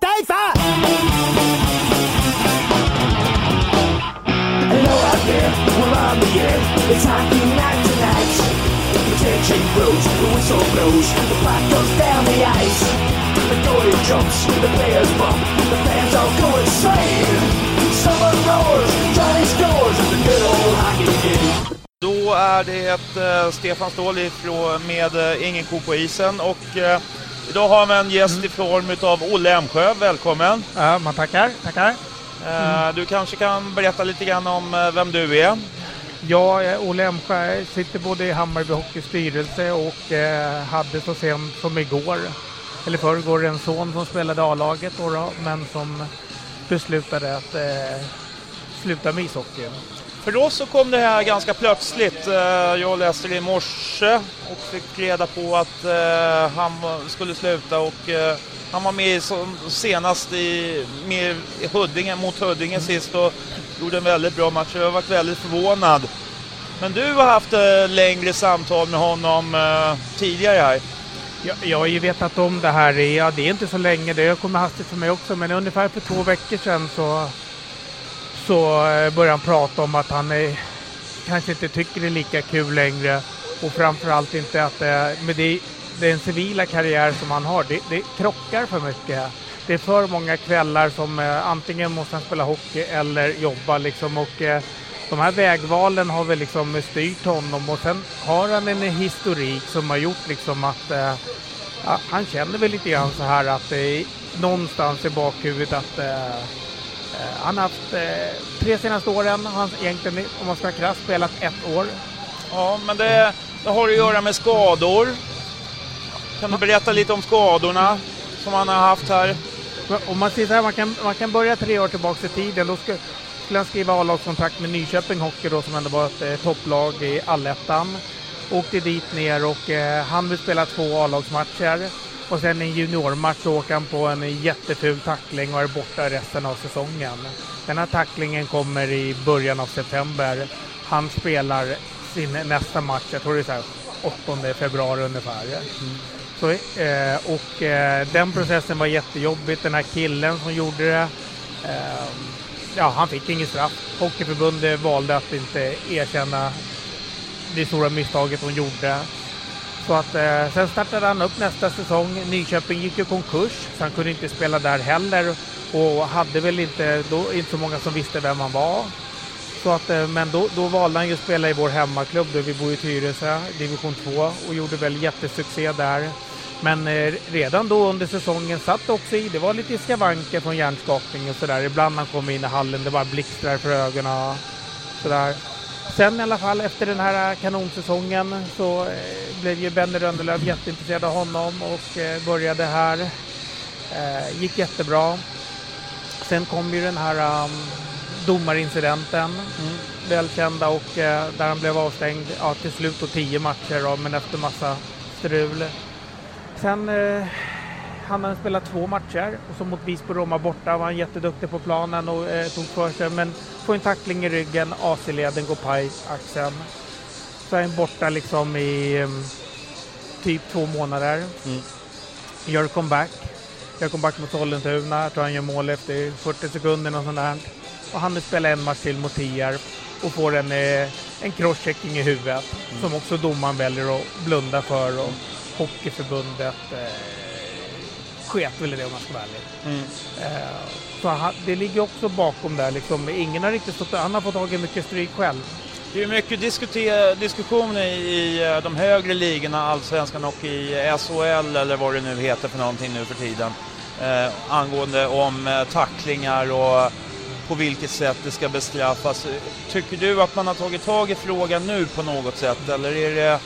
dig fan! Hello out there, we're on the air. It's hockey night tonight. The tension grows, the whistle blows, the puck goes down the ice. The goalie jumps, the players bump, the fans all go insane. Someone roars, Johnny scores, the good old hockey game. Då är det ett eh, Stefan Ståhl med eh, Ingen ko på isen och eh, idag har vi en gäst i form av Olle Emsjö. Välkommen! Ja, man tackar, tackar. Eh, Du kanske kan berätta lite grann om eh, vem du är? Jag, eh, Olle Emsjö, sitter både i Hammarby Hockeys styrelse och eh, hade så sent som igår, eller förrgår, en son som spelade A-laget men som beslutade att sluta med ishockey. För oss så kom det här ganska plötsligt. Eh, Jag läste det i morse och fick reda på att eh, han skulle sluta och eh, han var med senast i, med Huddinge, mot Huddinge sist och gjorde en väldigt bra match. Jag har varit väldigt förvånad. Men du har haft längre samtal med honom tidigare här. Jag, jag har ju vetat om det här, ja, det är inte så länge, det kommer hastigt för mig också, men ungefär för två veckor sedan så, så eh, börjar började han prata om att han är, kanske inte tycker det är lika kul längre. Och framförallt inte att det, med det, den civila karriär som han har, det, det krockar för mycket. Det är för många kvällar som eh, antingen måste han spela hockey eller jobba liksom. Och eh, de här vägvalen har väl liksom styrt honom. Och sen har han en historik som har gjort liksom att eh, han känner väl lite grann så här att det är någonstans i bakhuvudet att eh, han har haft eh, tre senaste åren, har han egentligen om man ska vara krass spelat ett år. Ja, men det, det har att göra med skador. Kan du berätta lite om skadorna som han har haft här? Om man säger så här, man kan, man kan börja tre år tillbaka i tiden. Då skulle, skulle han skriva A-lagskontrakt med Nyköping Hockey då, som ändå var ett eh, topplag i allettan. Åkte dit ner och eh, han vill spela två A-lagsmatcher. Och sen i en juniormatch så åker han på en jätteful tackling och är borta resten av säsongen. Den här tacklingen kommer i början av september. Han spelar sin nästa match, jag tror det är så här 8 februari ungefär. Så, eh, och eh, den processen var jättejobbig. Den här killen som gjorde det, eh, ja, han fick inget straff. Hockeyförbundet valde att inte erkänna det stora misstaget hon gjorde. Så att, eh, sen startade han upp nästa säsong. Nyköping gick ju konkurs, så han kunde inte spela där heller. Och hade väl inte, då, inte så många som visste vem han var. Så att, eh, men då, då valde han ju att spela i vår hemmaklubb, där vi bor i Tyresö, division 2, och gjorde väl jättesuccé där. Men eh, redan då under säsongen satt också i, det var lite skavanker från hjärnskakning och sådär. Ibland när han kom in i hallen, det bara blixtrar för ögonen sådär. Sen i alla fall efter den här kanonsäsongen så eh, blev ju Benny Röndelöv jätteintresserad av honom och eh, började här. Eh, gick jättebra. Sen kom ju den här um, domarincidenten, välkända och där han blev avstängd ja, till slut och tio matcher då, men efter massa strul. Sen han hade spelat två matcher och så mot Visby-Roma borta var han jätteduktig på planen och eh, tog för sig men får en tackling i ryggen, AC-leden går paj, axeln. Så är han borta liksom i eh, typ två månader. Gör comeback. Gör comeback mot Sollentuna, jag tror han gör mål efter 40 sekunder och sånt där. Och han spelar en match till mot Tierp och får en, eh, en crosschecking i huvudet som också domaren väljer att blunda för och Hockeyförbundet eh, sket väl i det om man ska vara ärlig. Eh, så han, det ligger också bakom där liksom. Ingen har riktigt stått, han har fått tag i mycket stryk själv. Det är mycket diskussion i, i eh, de högre ligorna, allsvenskan och i SHL eller vad det nu heter för någonting nu för tiden. Eh, angående om eh, tacklingar och på vilket sätt det ska bestraffas. Tycker du att man har tagit tag i frågan nu på något sätt eller är det...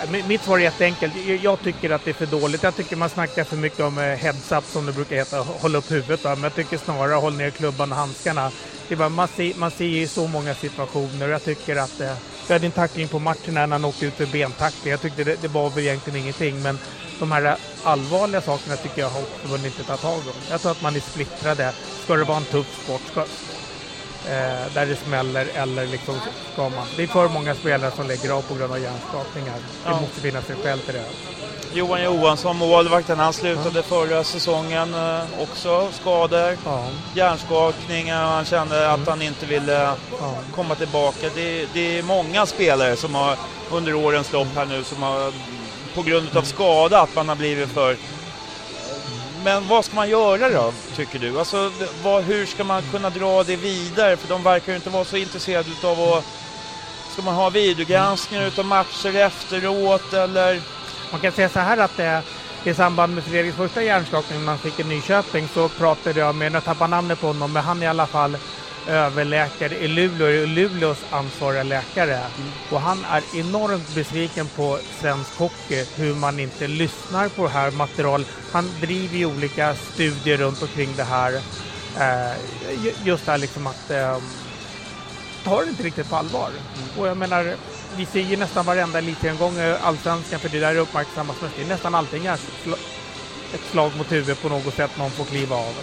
Eh, mitt svar är jätteenkelt. Jag- tycker att det är för dåligt. Jag tycker man snackar för mycket om eh, heads-up som det brukar heta, hålla upp huvudet. Va? Men jag tycker snarare håll ner klubban och handskarna. Det är bara, man, ser, man ser ju så många situationer och jag tycker att eh, vi hade en tackling på matchen när han åkte ut för bentackling. Jag tyckte det, det var väl egentligen ingenting. Men de här allvarliga sakerna tycker jag Hockeyförbundet inte tar tag om. Jag tror att man är splittrade. Ska det vara en tuff sport? Ska, eh, där det smäller eller liksom ska man... Det är för många spelare som lägger av på grund av hjärnskakningar. Det Ja. måste finnas ett skäl till det. Johan Johansson, målvakten, han slutade förra säsongen eh, också. Skador, Ja. hjärnskakning, han kände att han inte ville Ja. komma tillbaka. Det, det är många spelare som har under årens lopp här nu som har på grund av skada att man har blivit för... Men vad ska man göra då, tycker du? Alltså, vad, hur ska man kunna dra det vidare? För de verkar ju inte vara så intresserade utav att... Ska man ha videogranskningar utav matcher efteråt eller? Man kan säga så här att det, i samband med Fredriks första hjärnskakning när han fick i Nyköping så pratade jag med, jag tappar namnet på honom, men han i alla fall överläkare i Luleå, Luleås ansvariga läkare. Och han är enormt besviken på svensk hockey, hur man inte lyssnar på det här materialet. Han driver ju olika studier runt omkring det här. Eh, ju- just det här liksom att eh, tar det inte riktigt på allvar. Och jag menar, vi ser ju nästan varenda elitgenomgång i Allsvenskan, för det där är uppmärksammas mest. Det är nästan alltid en sl- ett slag mot huvudet på något sätt någon får kliva av.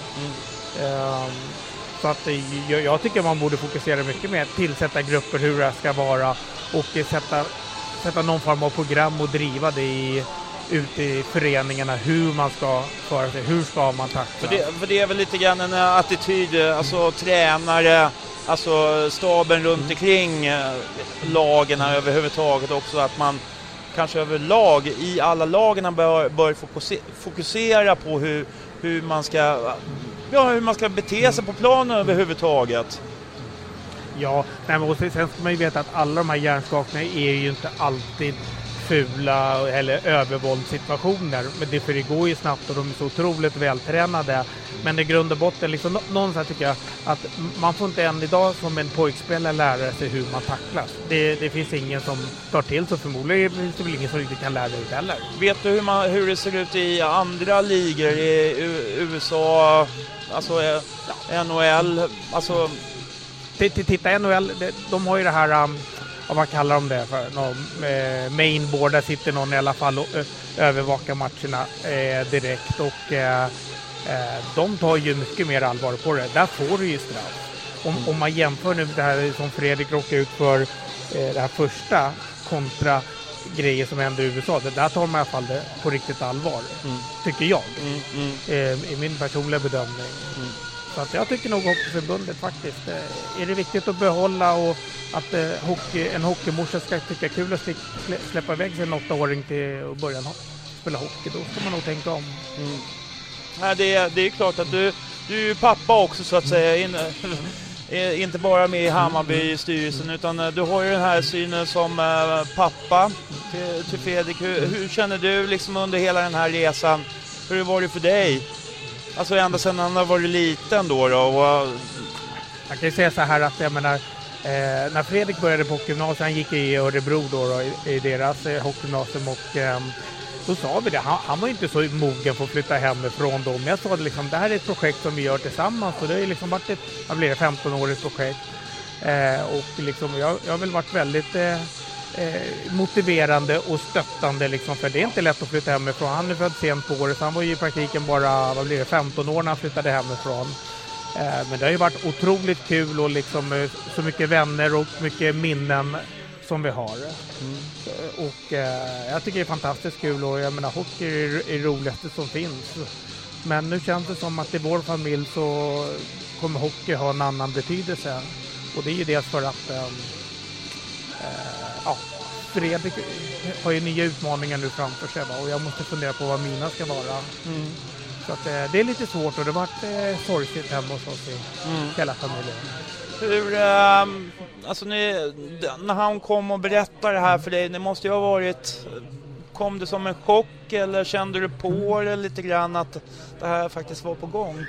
Ehm, så att det- jag, tycker man borde fokusera mycket mer, tillsätta grupper hur det ska vara och eh, sätta, sätta någon form av program och driva det i, ute i föreningarna, hur man ska föra sig, hur ska man tackla. För det, för det är väl lite grann en eh, attityd, eh, alltså tränare, alltså staben runt omkring eh, lagen överhuvudtaget också, att man kanske överlag i alla lagen bör, bör fokusera, fokusera på hur, hur man ska Ja, hur man ska bete sig på planen överhuvudtaget. Ja, nej, men och sen ska man ju veta att alla de här hjärnskakningarna är ju inte alltid fula eller övervåldssituationer. Men det, går ju snabbt och de är så otroligt vältränade. Men i grund och botten, liksom, nå- någonstans tycker jag att man får inte än idag som en pojkspelare lära sig hur man tacklas. Det, det finns ingen som tar till så förmodligen finns det väl ingen som riktigt kan lära ut heller. Vet du hur, man, hur det ser ut i andra ligor i USA, alltså eh, NHL, alltså Titta NHL, de, de har ju det här, um, vad man kallar de det för, någon, eh, mainboard, där sitter någon i alla fall och ö, övervakar matcherna eh, direkt och eh, eh, de tar ju mycket mer allvar på det. Där får du ju straff. Om, om man jämför nu det här som Fredrik råkade ut för, eh, det här första kontra grejer som händer i USA, det där tar man i alla fall det på riktigt allvar, Mm. tycker jag, mm, mm. eh, i min personliga bedömning. Så att jag tycker nog Hockeyförbundet faktiskt. Eh, är det viktigt att behålla och att eh, hockey, en hockeymorsa ska tycka kul att släppa iväg sin åttaåring till att börja spela hockey, då ska man nog tänka om. Mm. Nej, det, är, det är klart att du, du är ju pappa också så att säga. In, inte bara med i Hammarby i styrelsen utan eh, du har ju den här synen som pappa till, till Fredrik. Hur, hur känner du liksom under hela den här resan? Hur var det för dig? Alltså ända sedan han har varit liten då, då och, Man kan ju säga så här att jag menar, eh, när Fredrik började på hockeygymnasiet, han gick i Örebro då, då i, i deras eh, hockeygymnasium och eh, då sa vi det, han, han var ju inte så mogen för att flytta hemifrån då, men jag sa det liksom, det här är ett projekt som vi gör tillsammans och det har ju liksom varit ett, vad blir det, 15-årigt projekt. Eh, och liksom, jag, jag har väl varit väldigt eh, eh, motiverande och stöttande liksom, för det är inte lätt att flytta hemifrån. Han är född sent på året, han var ju i praktiken bara, vad blir det, 15 år när han flyttade hemifrån. Eh, Men det har ju varit otroligt kul och liksom eh, så mycket vänner och mycket minnen som vi har. Eh, Och eh, jag tycker det är fantastiskt kul och jag menar hockey är är det roligaste som finns. Men nu känns det som att i vår familj så kommer hockey ha en annan betydelse. Och det är ju dels för att eh, ja, Fredrik har ju nya utmaningar nu framför sig va? och jag måste fundera på vad mina ska vara. Så att, eh, det är lite svårt och det har varit eh, sorgligt hemma hos oss i mm. hela familjen. Hur, ehm, alltså ni, när han kom och berättade det här för dig, det måste ju ha varit, kom det som en chock eller kände du på det lite grann att det här faktiskt var på gång?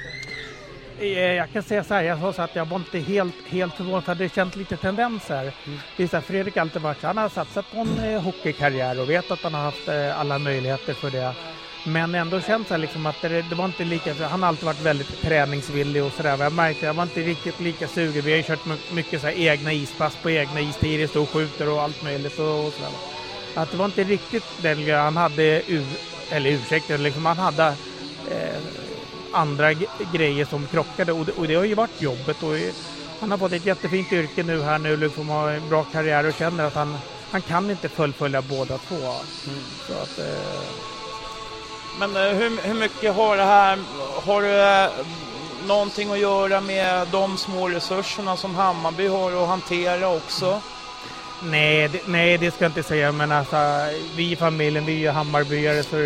Eh, Jag kan säga så här, jag sa så att jag var inte helt, helt förvånad, för jag hade känt lite tendenser. Det är så här, Fredrik har alltid varit så han har satsat på en eh, hockeykarriär och vet att han har haft eh, alla möjligheter för det. Men ändå känt så här liksom att det, det var inte lika, han har alltid varit väldigt träningsvillig och sådär. Jag märkte att jag var inte riktigt lika sugen. Vi har ju kört my- mycket så här egna ispass på egna istider, står och skjuter och allt möjligt och, och sådär. Att det var inte riktigt den han hade, ur, eller ursäkta, liksom han hade eh, andra grejer som krockade och det, och det har ju varit jobbet och eh, han har fått ett jättefint yrke nu här nu liksom har en bra karriär och känner att han, han kan inte fullfölja båda två. Så att, eh, Men eh, hur, hur mycket har det här, har det någonting att göra med de små resurserna som Hammarby har att hantera också? Nej, det, nej, det ska jag inte säga, men alltså, vi i familjen, vi är ju Hammarbyare så,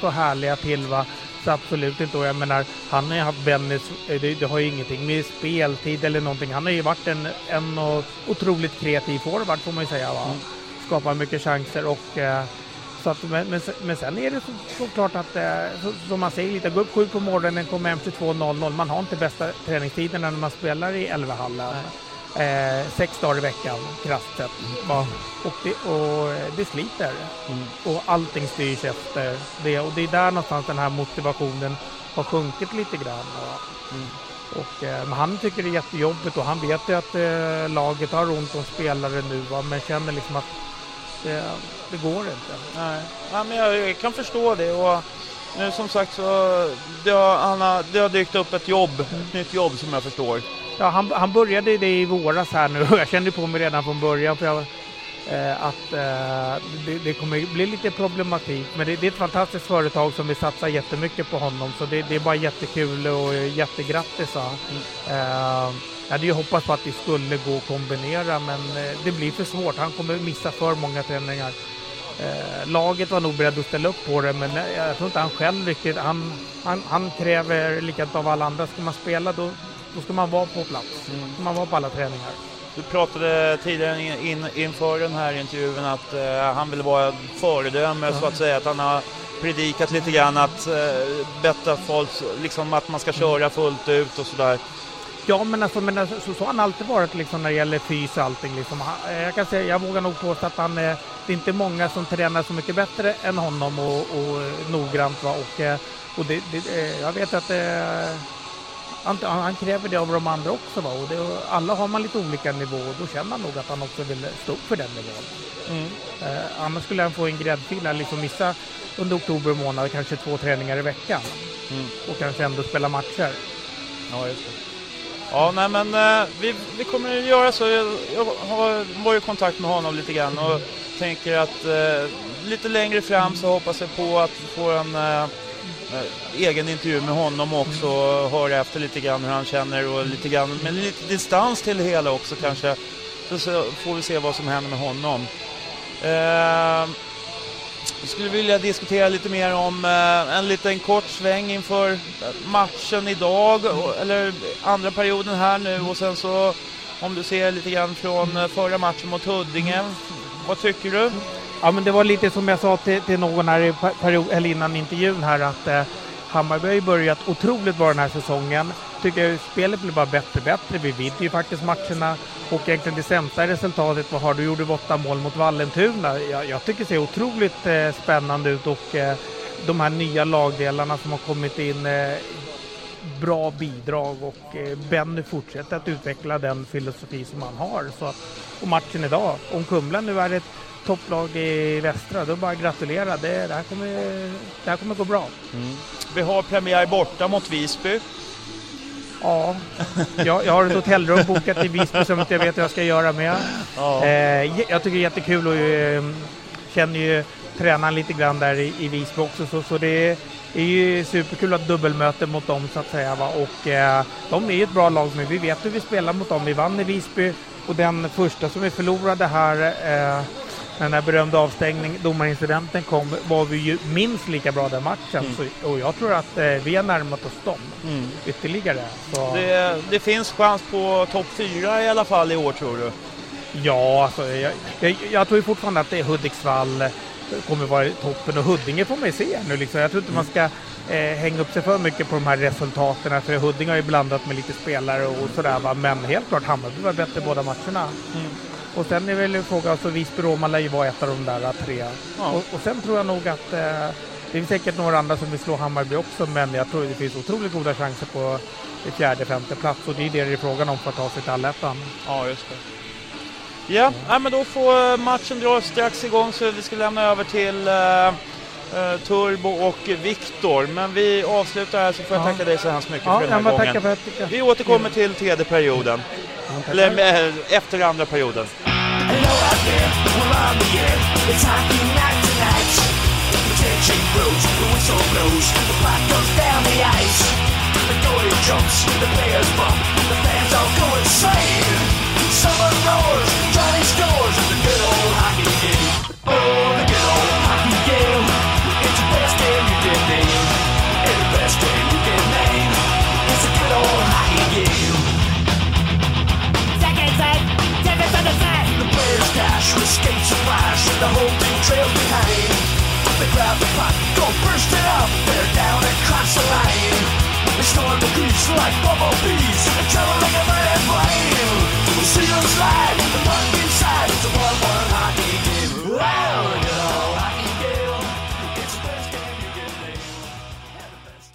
så härliga till va. Så absolut inte. Och jag menar, han har ju haft Bennis, det, det, har ju ingenting med speltid eller någonting. Han har ju varit en, en otroligt kreativ forward får man ju säga. Va? Mm. Skapar mycket chanser och eh, så att, men, men, men sen är det så, såklart att, eh, så, som man säger, lite, gå upp sju på morgonen, komma hem 22.00. Man har inte bästa träningstiderna när man spelar i Älvhallen. Eh, sex dagar i veckan, krasst sett. Mm. Och, det, och det sliter. Mm. Och allting styrs efter det. Och det är där någonstans den här motivationen har sjunkit lite grann. Mm. Och, eh, han tycker det är jättejobbigt och han vet ju att eh, laget har ont om spelare nu. Va? Men känner liksom att det, det går inte. Nej. Ja, men jag kan förstå det. Och nu som sagt så det har, han har, det har dykt upp ett jobb, ett nytt jobb som jag förstår. Ja, han, han började det i våras här nu och jag kände på mig redan från början för jag, eh, att eh, det, det, kommer bli lite problematik. Men det, det, är ett fantastiskt företag som vill satsa jättemycket på honom så det, det är bara jättekul och jättegrattis. Mm. Eh, jag hade ju hoppats på att det skulle gå att kombinera men eh, det blir för svårt. Han kommer missa för många träningar. Eh, laget var nog beredd att ställa upp på det men eh, jag tror inte han själv riktigt. Han, han, han kräver likadant av alla andra. Ska man spela då, då ska man vara på plats. Mm. Ska man vara på alla träningar. Du pratade tidigare in, inför den här intervjun att uh, han vill vara föredöme ja. så att säga. Att han har predikat lite grann att uh, betta folk, liksom att man ska köra fullt ut och sådär. Ja, men alltså, men alltså, så, så har han alltid varit liksom, när det gäller fys och allting. Liksom. Jag, kan säga, jag vågar nog påstå att han, eh, det är inte många som tränar så mycket bättre än honom och, och noggrant. Va? Och, eh, och det, det, jag vet att eh, han, han, kräver det av de andra också. Va? Och det, alla har man lite olika nivå och då känner man nog att han också vill stå upp för den nivån. Mm. Eh, annars skulle han få en gräddfil, liksom missa under oktober månad kanske två träningar i veckan mm. och kanske ändå spela matcher. Ja, just det. Ja, nej men eh, vi, vi kommer att göra så. Jag, jag har varit i kontakt med honom lite grann och tänker att eh, lite längre fram så hoppas jag på att vi får en eh Eh, egen intervju med honom också och höra efter lite grann hur han känner och lite grann med lite distans till det hela också kanske. Så får vi se vad som händer med honom. Eh, jag skulle vilja diskutera lite mer om eh, en liten kort sväng inför matchen idag, eller andra perioden här nu och sen så om du ser lite grann från eh, förra matchen mot Huddinge. Vad tycker du? Ja, men det var lite som jag sa till, till någon här i period, eller innan intervjun här att eh, Hammarby har ju börjat otroligt bra den här säsongen. Tycker jag spelet blir bara bättre och bättre. Vi vinner ju faktiskt matcherna och egentligen det sämsta resultatet, vad har du? gjorde åtta mål mot Vallentuna. Jag, jag tycker det ser otroligt eh, spännande ut och eh, de här nya lagdelarna som har kommit in eh, bra bidrag och eh, Benny fortsätter att utveckla den filosofi som han har. Så att, och matchen idag, om Kumla nu är ett topplag i västra, då bara gratulera. Det, det, här, kommer, det här kommer gå bra. Mm. Vi har premiär borta mot Visby. Ja, jag, jag har ett hotellrum bokat i Visby som inte jag vet hur jag ska göra med. Ja. Eh, jag tycker det är jättekul och eh, känner ju tränaren lite grann där i, i Visby också. Så, så det är ju superkul att dubbelmöte mot dem så att säga. Va? Och eh, de är ju ett bra lag men vi vet hur vi spelar mot dem. Vi vann i Visby och den första som vi förlorade här eh, när den här berömda avstängning, domarincidenten kom, var vi ju minst lika bra den matchen. Mm. Så, och jag tror att eh, vi har närmat oss dem mm. ytterligare. Det, det finns chans på topp fyra i alla fall i år tror du? Ja, alltså, jag, jag, jag tror fortfarande att det är Hudiksvall kommer vara i toppen och Huddinge får man ju se nu liksom. Jag tror inte man ska eh, hänga upp sig för mycket på de här resultaten för Huddinge har ju blandat med lite spelare och sådär va. Men helt klart Hammarby var bättre båda matcherna. Mm. Och sen är väl frågan, alltså Visby-Roma lär ju vara ett av de där tre. Ja. Och, och, sen tror jag nog att eh, det är säkert några andra som vill slå Hammarby också, men jag tror det finns otroligt goda chanser på fjärde, femte plats och det är det det är frågan om för att ta sig till allettan. Ja, just det. Ja, ja men då får matchen dra strax igång så vi ska lämna över till eh, Turbo och Viktor. Men vi avslutar här så får jag ja. tacka dig så hemskt mycket ja, för den här gången. För att... Vi återkommer till tredje perioden. Ja, Eller äh, efter andra perioden. summer rowers, Johnny scores in the good old hockey game. Oh.